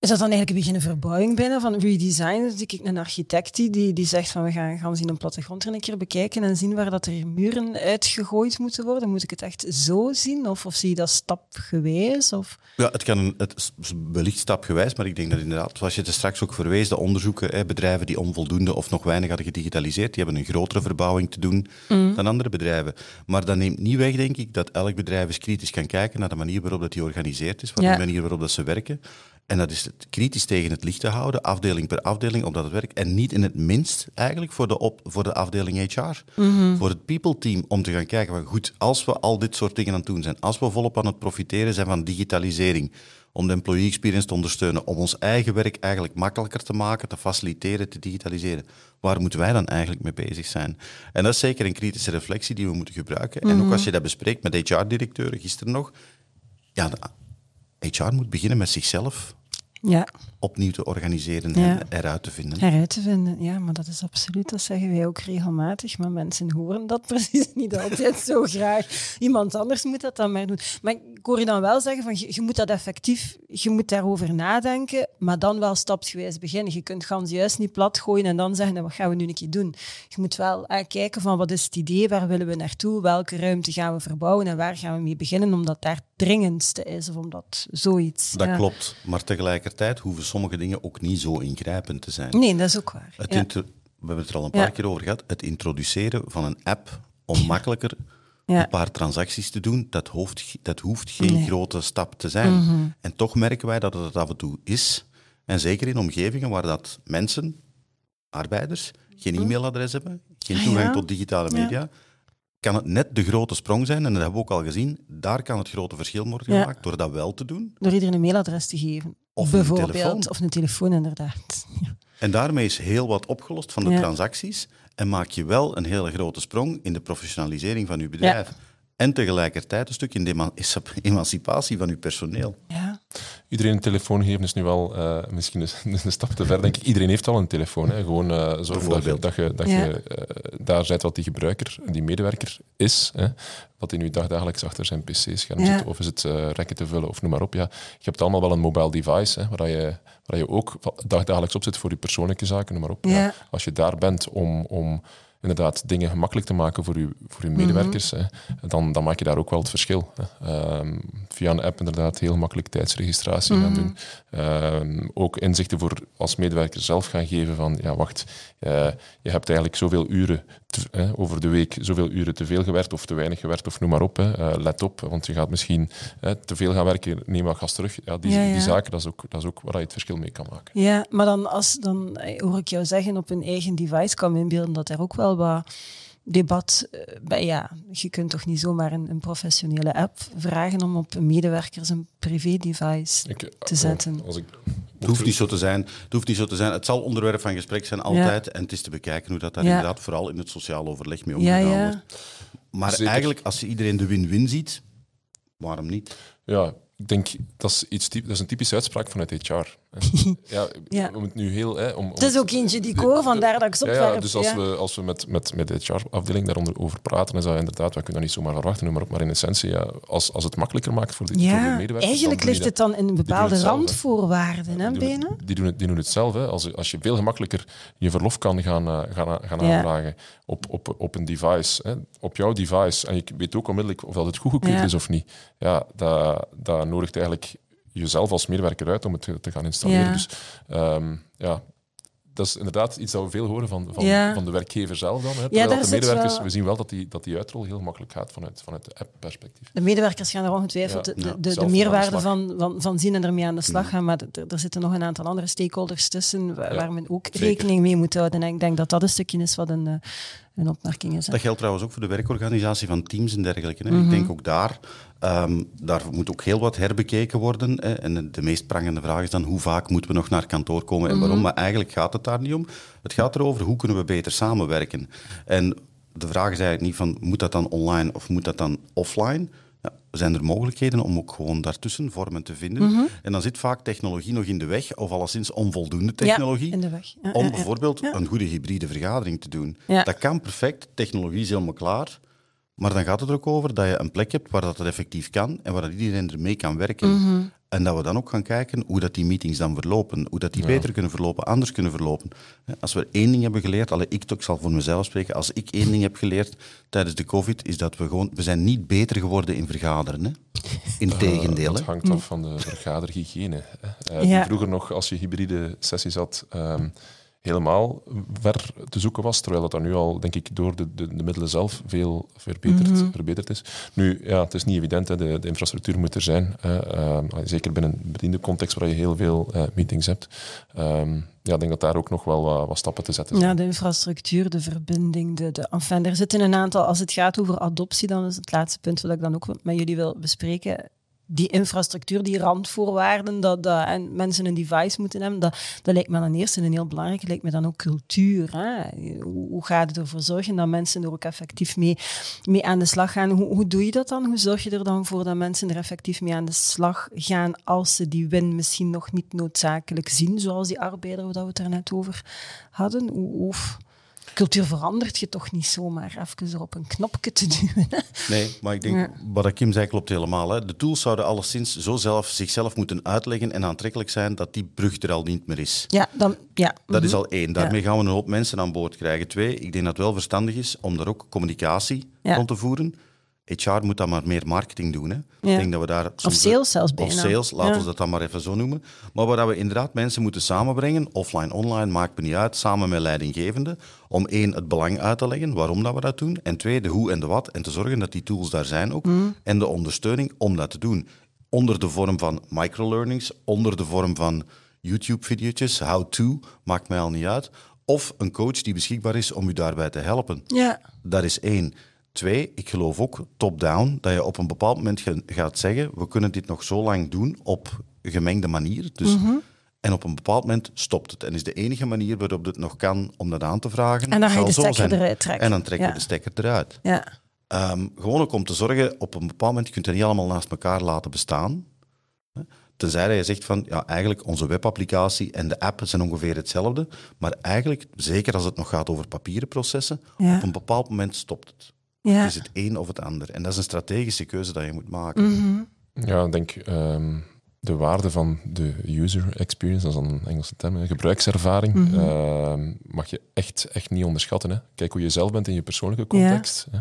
A: Is dat dan eigenlijk een beetje een verbouwing binnen van redesign? Dus ik een architect die, die, zegt van we gaan, gaan zien een plattegrond er een keer bekijken en zien waar dat er muren uitgegooid moeten worden. Moet ik het echt zo zien? Of, of zie je dat stapgewijs? Of...
C: Ja, het kan het wellicht stapgewijs, maar ik denk dat inderdaad, zoals je het straks ook verwees, de onderzoeken, hè, bedrijven die onvoldoende of nog weinig hadden gedigitaliseerd, die hebben een grotere verbouwing te doen dan andere bedrijven. Maar dat neemt niet weg, denk ik, dat elk bedrijf eens kritisch kan kijken naar de manier waarop dat die georganiseerd is, waar
A: Ja.
C: de manier waarop dat ze werken. En dat is het kritisch tegen het licht te houden, afdeling per afdeling, op dat het werkt. En niet in het minst eigenlijk voor de, op, voor de afdeling HR, voor het people team, om te gaan kijken van goed, als we al dit soort dingen aan het doen zijn, als we volop aan het profiteren zijn van digitalisering, om de employee experience te ondersteunen, om ons eigen werk eigenlijk makkelijker te maken, te faciliteren, te digitaliseren. Waar moeten wij dan eigenlijk mee bezig zijn? En dat is zeker een kritische reflectie die we moeten gebruiken. En ook als je dat bespreekt met HR-directeuren, gisteren nog, ja, HR moet beginnen met zichzelf.
A: Ja,
C: opnieuw te organiseren
A: Ja.
C: en eruit te vinden.
A: heruit te vinden. Ja, maar dat is absoluut, dat zeggen wij ook regelmatig. Maar mensen horen dat precies niet altijd zo graag. Iemand anders moet dat dan maar doen. Maar ik hoor je dan wel zeggen van je, je moet dat effectief, je moet daarover nadenken, maar dan wel stapsgewijs beginnen. Je kunt gans juist niet plat gooien en dan zeggen, nou, wat gaan we nu een keer doen? Je moet wel eh, kijken van wat is het idee, waar willen we naartoe, welke ruimte gaan we verbouwen en waar gaan we mee beginnen, omdat daar het dringendste is of omdat zoiets.
C: Dat
A: ja.
C: klopt, maar tegelijkertijd hoeven sommige dingen ook niet zo ingrijpend te zijn.
A: Nee, dat is ook waar.
C: Het
A: Ja.
C: we hebben het er al een paar
A: Ja.
C: keer over gehad. Het introduceren van een app om makkelijker
A: Ja.
C: een paar transacties te doen, dat hoeft, dat hoeft geen
A: Nee.
C: grote stap te zijn.
A: Mhm.
C: En toch merken wij dat het af en toe is. En zeker in omgevingen waar dat mensen, arbeiders, geen e-mailadres hebben, geen
A: Ah,
C: toegang tot digitale media, kan het net de grote sprong zijn. En dat hebben we ook al gezien. Daar kan het grote verschil worden
A: Ja.
C: gemaakt door dat wel te doen.
A: Door iedereen een mailadres te geven.
C: Of een
A: Bijvoorbeeld.
C: telefoon.
A: Of een telefoon, inderdaad. Ja.
C: En daarmee is heel wat opgelost van de
A: Ja.
C: transacties en maak je wel een hele grote sprong in de professionalisering van je bedrijf. En tegelijkertijd een stuk in de eman- emancipatie van je personeel.
A: Ja.
B: Iedereen een telefoon geven is nu wel eh, misschien een, een stap te ver, denk ik. Iedereen heeft al een telefoon. Hè. Gewoon eh zorgen dat je, dat je, dat
A: Ja.
B: je eh, daar bent wat die gebruiker, die medewerker is. Hè. Wat in nu dagdagelijks achter zijn pc-scherm
A: Ja.
B: zit. Of is het eh, rekken te vullen of noem maar op. Ja, je hebt allemaal wel een mobile device hè, waar, je, waar je ook dagdagelijks op zit voor je persoonlijke zaken, noem maar op.
A: Ja.
B: Als je daar bent om... om inderdaad dingen gemakkelijk te maken voor je, voor je medewerkers, hè, dan, dan maak je daar ook wel het verschil. Hè. Ehm, via een app inderdaad heel makkelijk tijdsregistratie gaan doen. Ehm, ook inzichten voor als medewerker zelf gaan geven van, ja wacht, eh, je hebt eigenlijk zoveel uren te- hè, over de week, zoveel uren te veel gewerkt of te weinig gewerkt of noem maar op. Hè. Eh, let op, want je gaat misschien te veel gaan werken, neem maar gas terug. Ja, die,
A: Ja, ja.
B: die zaken, dat is, ook, dat is ook waar je het verschil mee kan maken.
A: ja, maar dan, als, dan eh, hoor ik jou zeggen op een eigen device, kan me inbeelden dat er ook wel wat debat eh, bij, ja, je kunt toch niet zomaar een, een professionele app vragen om op een medewerker zijn privé-device
B: Ik,
A: te zetten.
B: Als ik,
C: Het hoeft niet zo te zijn. Het hoeft niet zo te zijn. Het zal onderwerp van gesprek zijn altijd. En het is te bekijken hoe dat daar
A: Ja.
C: inderdaad vooral in het sociaal overleg mee omgegaan
A: ja.
C: wordt. Maar
B: Zeker.
C: eigenlijk, als je iedereen de win-win ziet, waarom niet?
B: Ja, ik denk dat is, iets, dat is een typische uitspraak vanuit HR. ja,
A: Ja.
B: om het nu heel... Hè, om, om
A: Het is ook eentje die ik hoor, vandaar dat ik ze
B: Ja,
A: opwerp.
B: ja, dus als
A: ja.
B: we, als we met, met, met de HR-afdeling daaronder over praten, is dat inderdaad, we kunnen dat niet zomaar verwachten, maar op, maar in essentie, ja, als, als het makkelijker maakt voor de, voor de
A: Ja,
B: medewerkers...
A: eigenlijk ligt het dan in bepaalde randvoorwaarden, hè,
B: die doen,
A: Benen?
B: het- die, doen het, die doen het zelf. Hè. Als, als je veel gemakkelijker je verlof kan gaan, eh, gaan, gaan
A: Ja.
B: aanvragen op, op, op een device, hè, op jouw device, en je weet ook onmiddellijk of dat het goedgekeurd
A: Ja.
B: is of niet, ja, dat, dat nodigt eigenlijk jezelf als medewerker uit om het te, te gaan installeren.
A: Ja.
B: Dus ehm, ja, dat is inderdaad iets dat we veel horen van, van,
A: Ja.
B: van de werkgever zelf dan. Hè. Dat de medewerkers,
A: wel-
B: we zien wel dat die, dat die uitrol heel makkelijk gaat vanuit, vanuit de app-perspectief.
A: De medewerkers gaan er ongetwijfeld
B: Ja,
A: de, de,
B: ja,
A: de, meerwaarde van, van, van zien en ermee aan de slag gaan. Maar er zitten nog een aantal andere stakeholders tussen waar,
B: Ja,
A: waar men ook
B: zeker.
A: rekening mee moet houden. En ik denk dat dat een stukje is wat een,
C: Dat geldt trouwens ook voor de werkorganisatie van teams en dergelijke. Hè.
A: Mhm.
C: Ik denk ook daar, ehm, daar moet ook heel wat herbekeken worden. Hè. En de meest prangende vraag is dan hoe vaak moeten we nog naar kantoor komen en
A: Mhm.
C: waarom. Maar eigenlijk gaat het daar niet om. Het gaat erover hoe kunnen we beter samenwerken. En de vraag is eigenlijk niet van moet dat dan online of moet dat dan offline. Zijn er mogelijkheden om ook gewoon daartussen vormen te vinden?
A: Mhm.
C: En dan zit vaak technologie nog in de weg, of alleszins onvoldoende technologie
A: Ja, in de weg. Ja,
C: om bijvoorbeeld een goede hybride vergadering te doen. Dat kan perfect, technologie is helemaal klaar. Maar dan gaat het er ook over dat je een plek hebt waar dat het effectief kan en waar dat iedereen ermee kan werken.
A: Mhm.
C: En dat we dan ook gaan kijken hoe dat die meetings dan verlopen. Hoe dat die beter kunnen verlopen, anders kunnen verlopen. Als we één ding hebben geleerd, alle ik ik zal voor mezelf spreken, als ik één ding heb geleerd tijdens de covid, is dat we gewoon, we zijn niet beter geworden in vergaderen. Hè? Integendeel.
B: Het
C: hè.
B: hangt af van de vergaderhygiëne. hè. Eh,
A: Ja.
B: Vroeger nog, als je hybride sessies had, ehm, helemaal ver te zoeken was, terwijl dat dan nu al, denk ik, door de, de, de middelen zelf veel verbeterd,
A: Mhm.
B: verbeterd is. Nu, ja, het is niet evident, hè, de, de infrastructuur moet er zijn. hè. Ehm, zeker binnen een bediende context waar je heel veel eh, meetings hebt. Ehm, ja, ik denk dat daar ook nog wel wat, wat stappen te zetten zijn.
A: Ja, de infrastructuur, de verbinding, de, de, enfin, er zitten een aantal, als het gaat over adoptie, dan is het laatste punt wat ik dan ook met jullie wil bespreken. Die infrastructuur, die randvoorwaarden, dat, dat en mensen een device moeten hebben, dat, dat lijkt me dan eerst en heel belangrijk, lijkt me dan ook cultuur. Hè? Hoe, gaat het ervoor zorgen dat mensen er ook effectief mee, mee aan de slag gaan? Hoe, hoe doe je dat dan? Hoe zorg je er dan voor dat mensen er effectief mee aan de slag gaan als ze die win misschien nog niet noodzakelijk zien, zoals die arbeider, waar we het er net over hadden? Of, cultuur verandert je toch niet zomaar even op een knopje te duwen. hè?
C: Nee, maar ik denk,
A: Ja.
C: wat Kim zei klopt helemaal. Hè. De tools zouden alleszins zo zelf, zichzelf moeten uitleggen en aantrekkelijk zijn dat die brug er al niet meer is.
A: Ja, dan, ja.
C: Dat is
A: mhm.
C: al één. Daarmee gaan we een hoop mensen aan boord krijgen. Twee, ik denk dat het wel verstandig is om daar ook communicatie
A: Ja.
C: rond te voeren. HR moet dan maar meer marketing doen. Hè.
A: Ja.
C: Ik denk dat we daar soms-
A: sales zelfs
C: Of
A: bijna.
C: sales, laten
A: Ja.
C: we dat dan maar even zo noemen. Maar waar dat we inderdaad mensen moeten samenbrengen, offline, online, maakt me niet uit, samen met leidinggevende, om één, het belang uit te leggen, waarom dat we dat doen, en twee, de hoe en de wat, en te zorgen dat die tools daar zijn ook,
A: Mm.
C: en de ondersteuning om dat te doen. Onder de vorm van microlearnings, onder de vorm van YouTube-video's, how-to, maakt mij al niet uit. Of een coach die beschikbaar is om u daarbij te helpen.
A: Ja,
C: Dat is één. Twee, ik geloof ook top-down, dat je op een bepaald moment gaat zeggen, we kunnen dit nog zo lang doen op gemengde manier. Dus,
A: Mhm.
C: En op een bepaald moment stopt het. En is de enige manier waarop het nog kan om dat aan te vragen.
A: En dan ga je de stekker
C: zijn.
A: eruit trekken.
C: En dan trekken
A: Ja.
C: we de stekker eruit.
A: ja.
C: Ehm, gewoon ook om te zorgen, op een bepaald moment, je kunt het niet allemaal naast elkaar laten bestaan. Tenzij dat je zegt van, ja, eigenlijk onze webapplicatie en de app zijn ongeveer hetzelfde. Maar eigenlijk, zeker als het nog gaat over papieren processen,
A: Ja.
C: op een bepaald moment stopt het.
A: Ja.
C: Is het een of het ander? En dat is een strategische keuze dat je moet maken.
A: Mhm.
B: Ja, ik denk ehm, de waarde van de user experience, dat is dan een Engelse term, hè, gebruikservaring,
A: Mhm.
B: ehm, mag je echt, echt niet onderschatten. Hè. Kijk hoe je zelf bent in je persoonlijke context. Hè.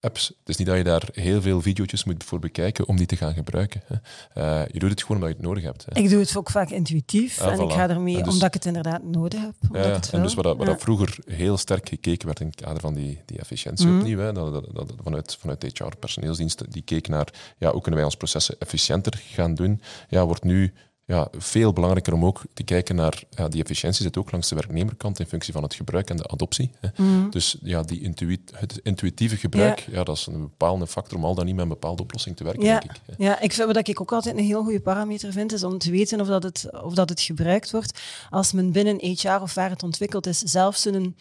B: Apps, het is niet dat je daar heel veel video's moet voor bekijken om die te gaan gebruiken. Hè. Eh, je doet het gewoon omdat je het nodig hebt. Hè.
A: Ik doe het ook vaak intuïtief
B: Ah,
A: en ik ga ermee
B: dus-
A: omdat ik het inderdaad nodig heb. Omdat
B: Ja,
A: ik het
B: en dus waar, dat,
A: Ja.
B: dat vroeger heel sterk gekeken werd in het kader van die, die efficiëntie
A: Mhm.
B: opnieuw, hè, dat, dat, dat, vanuit, vanuit HR, personeelsdiensten, die keek naar ja, hoe kunnen wij ons processen efficiënter gaan doen, ja, wordt nu ja, veel belangrijker om ook te kijken naar, ja, die efficiëntie zit ook langs de werknemerkant in functie van het gebruik en de adoptie. Hè.
A: Mhm.
B: Dus ja, die intuït, het intuïtieve gebruik, ja. dat is een bepaalde factor om al dan niet met een bepaalde oplossing te werken,
A: Ja,
B: denk ik. hè.
A: ja ik vind, wat ik ook altijd een heel goede parameter vind, is om te weten of dat het, of dat het gebruikt wordt. Als men binnen HR of waar het ontwikkeld is, zelfs een,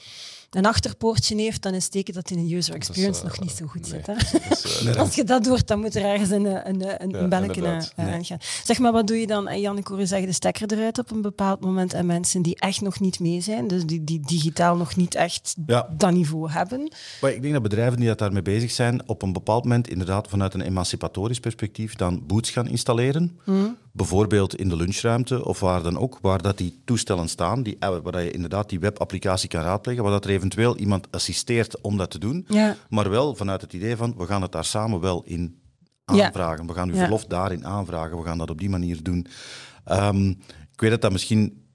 A: een achterpoortje heeft, dan is het teken dat in een user experience
B: eh,
A: nog niet zo goed
B: nee.
A: zit. Hè?
B: Dus, eh,
A: Als je dat doet, dan moet er ergens een, een, een, een
B: Ja,
A: belletje
B: inderdaad.
A: aan
B: Nee.
A: aan gaan. Zeg maar, wat doe je dan? En Jan, ik hoor je zeggen, de stekker eruit op een bepaald moment en mensen die echt nog niet mee zijn, dus die, die digitaal nog niet echt
C: Ja.
A: dat niveau hebben.
C: Maar ik denk dat bedrijven die dat daarmee bezig zijn, op een bepaald moment inderdaad vanuit een emancipatorisch perspectief dan boots gaan installeren. Bijvoorbeeld in de lunchruimte of waar dan ook, waar dat die toestellen staan, die, eh, waar dat je inderdaad die webapplicatie kan raadplegen, waar dat er eventueel iemand assisteert om dat te doen.
A: Ja.
C: Maar wel vanuit het idee van, we gaan het daar samen wel in
A: Ja.
C: aanvragen. We gaan uw verlof daarin aanvragen. We gaan dat op die manier doen. Ehm, ik weet dat dat misschien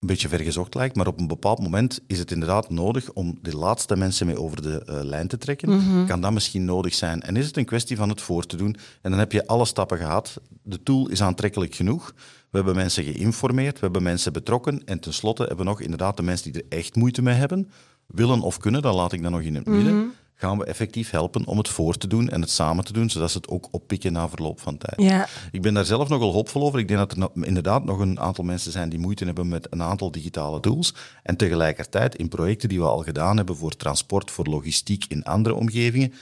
C: een beetje vergezocht lijkt, maar op een bepaald moment is het inderdaad nodig om de laatste mensen mee over de eh, lijn te trekken.
A: Mhm.
C: Kan dat misschien nodig zijn? En is het een kwestie van het voor te doen? En dan heb je alle stappen gehad. De tool is aantrekkelijk genoeg. We hebben mensen geïnformeerd, we hebben mensen betrokken. En tenslotte hebben we nog inderdaad de mensen die er echt moeite mee hebben, willen of kunnen, dan laat ik dat nog in het midden.
A: Mhm.
C: Gaan we effectief helpen om het voor te doen en het samen te doen, zodat ze het ook oppikken na verloop van tijd.
A: Ja.
C: Ik ben daar zelf nogal hoopvol over. Ik denk dat er no- inderdaad nog een aantal mensen zijn die moeite hebben met een aantal digitale tools. En tegelijkertijd in projecten die we al gedaan hebben voor transport, voor logistiek in andere omgevingen.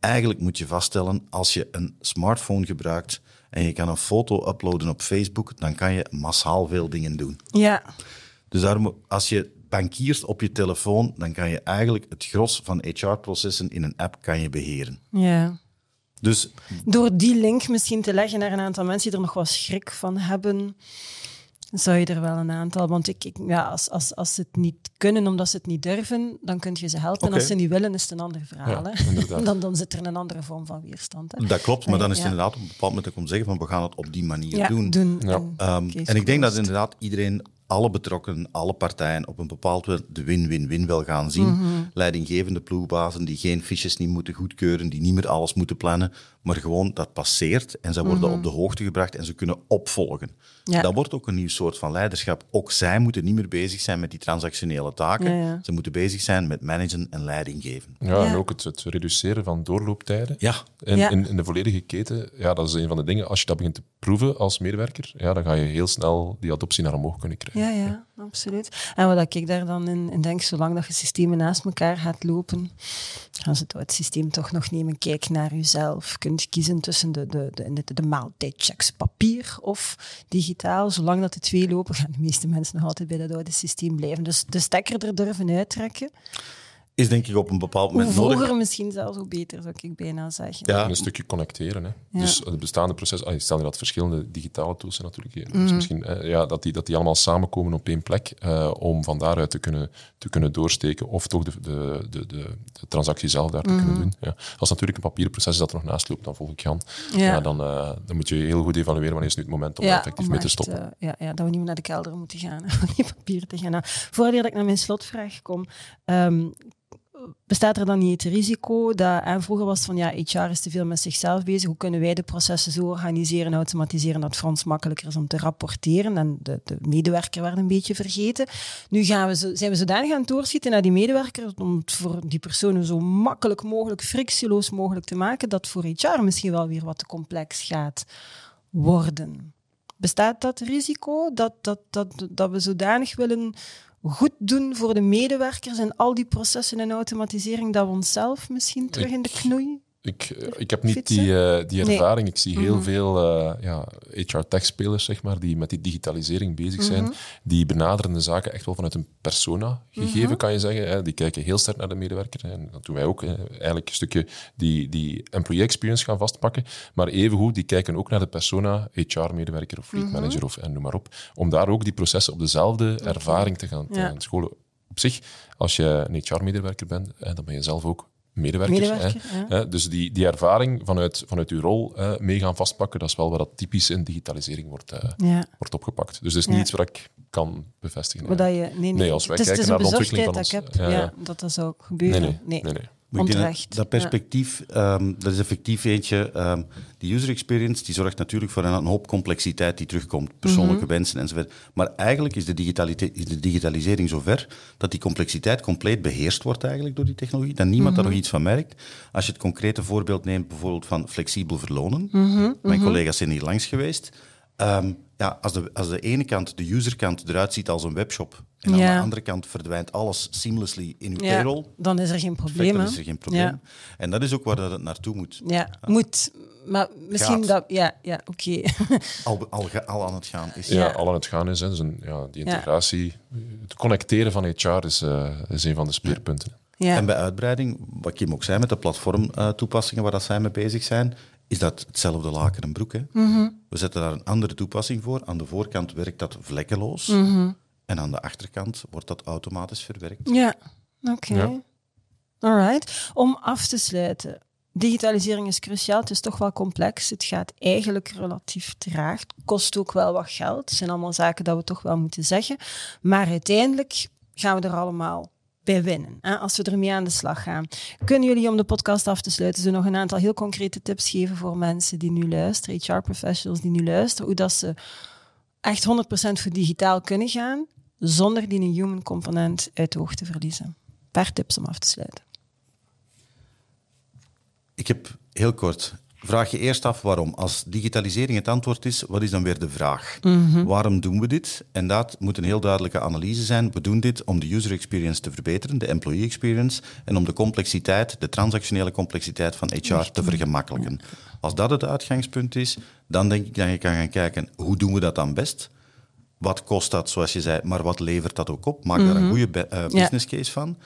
C: Eigenlijk moet je vaststellen, als je een smartphone gebruikt en je kan een foto uploaden op Facebook, dan kan je massaal veel dingen doen.
A: Ja.
C: Dus daarom, als je bankiert op je telefoon, dan kan je eigenlijk het gros van HR-processen in een app kan je beheren.
A: Ja.
C: Dus
A: Door die link misschien te leggen naar een aantal mensen die er nog wat schrik van hebben, zou je er wel een aantal. Want ik, ik, ja, als, als, als ze het niet kunnen omdat ze het niet durven, dan kun je ze helpen. En
C: Oké.
A: als ze niet willen, is het een ander verhaal.
B: Ja.
A: Dan, dan zit er een andere vorm van weerstand. Hè.
C: dat klopt, maar dan is het
A: Ja.
C: inderdaad op een bepaald moment om te zeggen van we gaan het op die manier
A: Ja,
C: doen.
A: doen.
B: Ja.
A: en
C: Ehm, en ik denk dat inderdaad iedereen, alle betrokkenen, alle partijen op een bepaald moment de win-win-win wel gaan zien.
A: Mhm.
C: Leidinggevende ploegbazen die geen fiches niet moeten goedkeuren, die niet meer alles moeten plannen, maar gewoon dat passeert en ze worden op de hoogte gebracht en ze kunnen opvolgen.
A: Ja.
C: Dat wordt ook een nieuw soort van leiderschap. Ook zij moeten niet meer bezig zijn met die transactionele taken.
A: Ja, ja.
C: Ze moeten bezig zijn met managen en leiding geven.
B: Ja,
A: Ja.
B: en ook het, het reduceren van doorlooptijden.
C: Ja,
B: In,
A: Ja.
B: in, in de volledige keten, ja, dat is een van de dingen. Als je dat begint te proeven als medewerker, ja, dan ga je heel snel die adoptie naar omhoog kunnen krijgen.
A: Ja, ja, absoluut. En wat ik daar dan in, in denk, zolang dat je systemen naast elkaar gaat lopen, ze het systeem toch nog nemen. Kijk naar jezelf. Je kunt kiezen tussen de, de, de, de, de maaltijdchecks papier of digitaal. Zolang dat de twee lopen, gaan de meeste mensen nog altijd bij dat oude systeem blijven. Dus de stekker er durven uittrekken.
C: Is denk ik op een bepaald
A: Hoe
C: moment nodig.
A: vroeger misschien zelfs hoe beter, zou ik bijna zeggen.
C: Ja,
B: En een stukje connecteren. Hè.
A: Ja.
B: Dus het bestaande proces, ah, stel je dat verschillende digitale tools zijn natuurlijk. hier.
A: Mhm.
B: Dus misschien eh, ja, dat, die, dat die allemaal samenkomen op één plek eh, om van daaruit te kunnen, te kunnen doorsteken of toch de, de, de, de, de transactie zelf daar te
A: Mhm.
B: kunnen doen. Ja. Als natuurlijk een papieren proces is dat er nog naast loopt, dan volg ik Jan.
A: Ja.
B: Ja. dan, eh, dan moet je heel goed evalueren wanneer is nu het moment om effectief
A: om
B: mee te
A: echt,
B: stoppen.
A: eh, ja, ja, dat we niet meer naar de kelder moeten gaan om die papieren te gaan. Voordat ik naar mijn slotvraag kom, ehm, bestaat er dan niet het risico dat, en vroeger was het van ja, HR is te veel met zichzelf bezig, hoe kunnen wij de processen zo organiseren en automatiseren dat het voor ons makkelijker is om te rapporteren en de, de medewerker werd een beetje vergeten. Nu gaan we zijn we zodanig aan het doorschieten naar die medewerker om het voor die personen zo makkelijk mogelijk, frictieloos mogelijk te maken, dat voor HR misschien wel weer wat te complex gaat worden. Bestaat dat risico dat, dat, dat, dat we zodanig willen goed doen voor de medewerkers en al die processen en automatisering dat we onszelf misschien terug in de knoei?
B: Ik, eh, ik heb niet
A: Fietsen?
B: die, eh, die
A: Nee.
B: ervaring. Ik zie heel
A: Mhm.
B: veel eh, ja, HR-tech-spelers zeg maar, die met die digitalisering bezig
A: Mhm.
B: zijn. Die benaderen de zaken echt wel vanuit een persona-gegeven,
A: Mhm.
B: kan je zeggen. Hè. Die kijken heel sterk naar de medewerker. En dat doen wij ook. Hè. Eigenlijk een stukje die, die employee-experience gaan vastpakken. Maar evengoed, die kijken ook naar de persona, HR-medewerker of
A: Mhm.
B: fleet manager of en noem maar op. Om daar ook die processen op dezelfde ervaring te gaan, te
A: Ja.
B: gaan scholen. Op zich, als je een HR-medewerker bent, dan ben je zelf ook medewerker.
A: Medewerker,
B: hè.
A: ja.
B: Dus die, die ervaring vanuit, vanuit uw rol hè, mee gaan vastpakken, dat is wel wat dat typisch in digitalisering wordt, eh,
A: Ja.
B: wordt opgepakt. Dus dat is
A: Ja.
B: niet iets wat ik kan bevestigen.
A: Maar dat je, nee, nee.
B: Nee, als wij kijken naar de ontwikkeling van
A: dat ik
B: ons-
A: heb,
B: ja,
A: dat dat zou gebeuren.
B: nee, nee.
A: Onterecht.
C: Dat, dat perspectief, ehm, dat is effectief eentje. ehm die user experience die zorgt natuurlijk voor een, een hoop complexiteit die terugkomt. Persoonlijke wensen enzovoort. Maar eigenlijk is de, is de digitalisering zover dat die complexiteit compleet beheerst wordt eigenlijk door die technologie. Dat niemand daar nog iets van merkt. Als je het concrete voorbeeld neemt bijvoorbeeld van flexibel verlonen. Mijn collega's zijn hier langs geweest. Ehm, ja, als, de, als de ene kant, de userkant, eruit ziet als een webshop en aan
A: Ja.
C: de andere kant verdwijnt alles seamlessly in uw
A: Ja,
C: payroll,
A: dan is er geen probleem.
C: dan is er geen probleem.
A: Ja.
C: En dat is ook waar dat het naartoe moet.
A: Ja, moet. Maar misschien
C: Gaat.
A: dat... Ja, ja oké.
C: Al, al, aan het gaan is.
B: Ja,
A: Ja.
B: al aan het gaan is. Hè. Dus een, ja, die
A: Ja.
B: integratie, het connecteren van HR is, eh, is een van de speerpunten.
A: ja.
C: En bij uitbreiding, wat Kim ook zei met de platformtoepassingen waar dat zij mee bezig zijn, is dat hetzelfde laken en broek. Hè?
A: Mhm.
C: We zetten daar een andere toepassing voor. Aan de voorkant werkt dat vlekkeloos.
A: Mhm.
C: En aan de achterkant wordt dat automatisch verwerkt.
A: Ja, oké.
B: Ja.
A: Alright. Om af te sluiten. Digitalisering is cruciaal. Het is toch wel complex. Het gaat eigenlijk relatief traag. Het kost ook wel wat geld. Het zijn allemaal zaken dat we toch wel moeten zeggen. Maar uiteindelijk gaan we er allemaal bij winnen. Hè, als we ermee aan de slag gaan. Kunnen jullie, om de podcast af te sluiten, zo nog een aantal heel concrete tips geven voor mensen die nu luisteren, HR-professionals die nu luisteren, hoe dat ze echt 100% voor digitaal kunnen gaan, zonder die een human component uit de oog te verliezen? Een paar tips om af te sluiten.
C: Ik heb heel kort. Vraag je eerst af waarom. Als digitalisering het antwoord is, wat is dan weer de vraag? Waarom doen we dit? En dat moet een heel duidelijke analyse zijn. We doen dit om de user experience te verbeteren, de employee experience, en om de complexiteit, de transactionele complexiteit van HR te vergemakkelijken. Als dat het uitgangspunt is, dan denk ik dat je kan gaan kijken, hoe doen we dat dan best? Wat kost dat, zoals je zei, maar wat levert dat ook op? Maak daar een goede be- eh, business case van.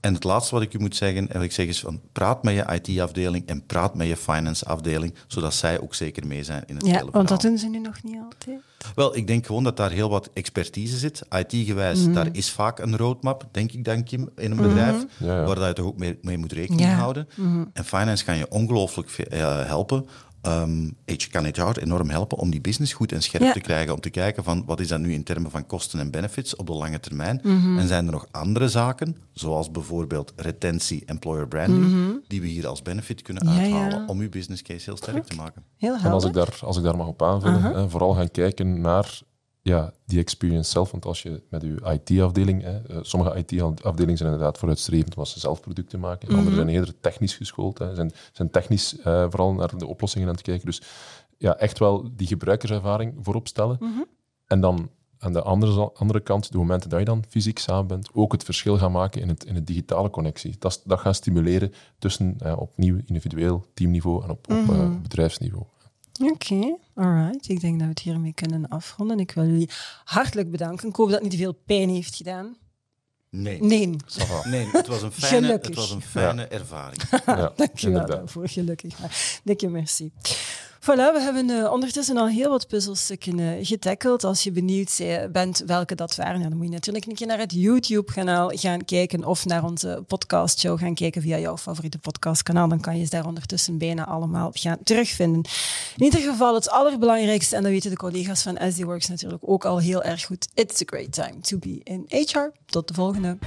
C: En het laatste wat ik u moet zeggen, en wat ik zeg is van praat met je IT-afdeling en praat met je finance-afdeling, zodat zij ook zeker mee zijn in het
A: Ja,
C: hele
A: want dat
C: verhaal.
A: doen ze nu nog niet altijd.
C: Wel, ik denk gewoon dat daar heel wat expertise zit. IT-gewijs,
A: Mhm.
C: daar is vaak een roadmap, denk ik dan, Kim, in een bedrijf,
B: Ja, ja.
C: waar dat je toch ook mee, mee moet rekening
A: Ja. Mhm.
C: houden. En finance kan je ongelooflijk eh, helpen. Ehm je kan HR enorm helpen om die business goed en scherp
A: Ja.
C: te krijgen. Om te kijken van wat is dat nu in termen van kosten en benefits op de lange termijn.
A: Mhm.
C: En zijn er nog andere zaken, zoals bijvoorbeeld retentie, employer branding, die we hier als benefit kunnen
A: Mhm. Ja,
C: uithalen
A: ja.
C: om uw business case heel sterk te maken.
A: Heel
B: En als ik, daar, als ik daar mag op aanvullen, hè, vooral gaan kijken naar ja, die experience zelf. Want als je met je IT-afdeling, hè, eh, sommige IT-afdelingen zijn inderdaad vooruitstrevend omdat ze zelf producten maken. Anderen zijn eerder technisch geschoold, hè, zijn, zijn technisch eh, vooral naar de oplossingen aan het kijken. Dus ja, echt wel die gebruikerservaring voorop stellen. En dan aan de andere, andere kant, de momenten dat je dan fysiek samen bent, ook het verschil gaan maken in het, in het digitale connectie. Dat, dat gaan stimuleren tussen eh, opnieuw individueel teamniveau en op, op eh, bedrijfsniveau.
A: Oké, alright. Ik denk dat we het hiermee kunnen afronden. Ik wil jullie hartelijk bedanken. Ik hoop dat het niet te veel pijn heeft gedaan.
C: Nee.
A: Nee.
C: Nee, het was een fijne,
A: Gelukkig.
C: het was een fijne ervaring.
B: Ja,
A: Dank je wel daarvoor, gelukkig maar. Dikke merci. Voilà, we hebben eh, ondertussen al heel wat puzzelstukken eh, getackeld. Als je benieuwd zij- bent welke dat waren, dan moet je natuurlijk een keer naar het YouTube-kanaal gaan kijken of naar onze podcastshow gaan kijken via jouw favoriete podcastkanaal. Dan kan je ze daar ondertussen bijna allemaal gaan terugvinden. In ieder geval het allerbelangrijkste, en dat weten de collega's van SD Works natuurlijk ook al heel erg goed. It's a great time to be in HR. Tot de volgende.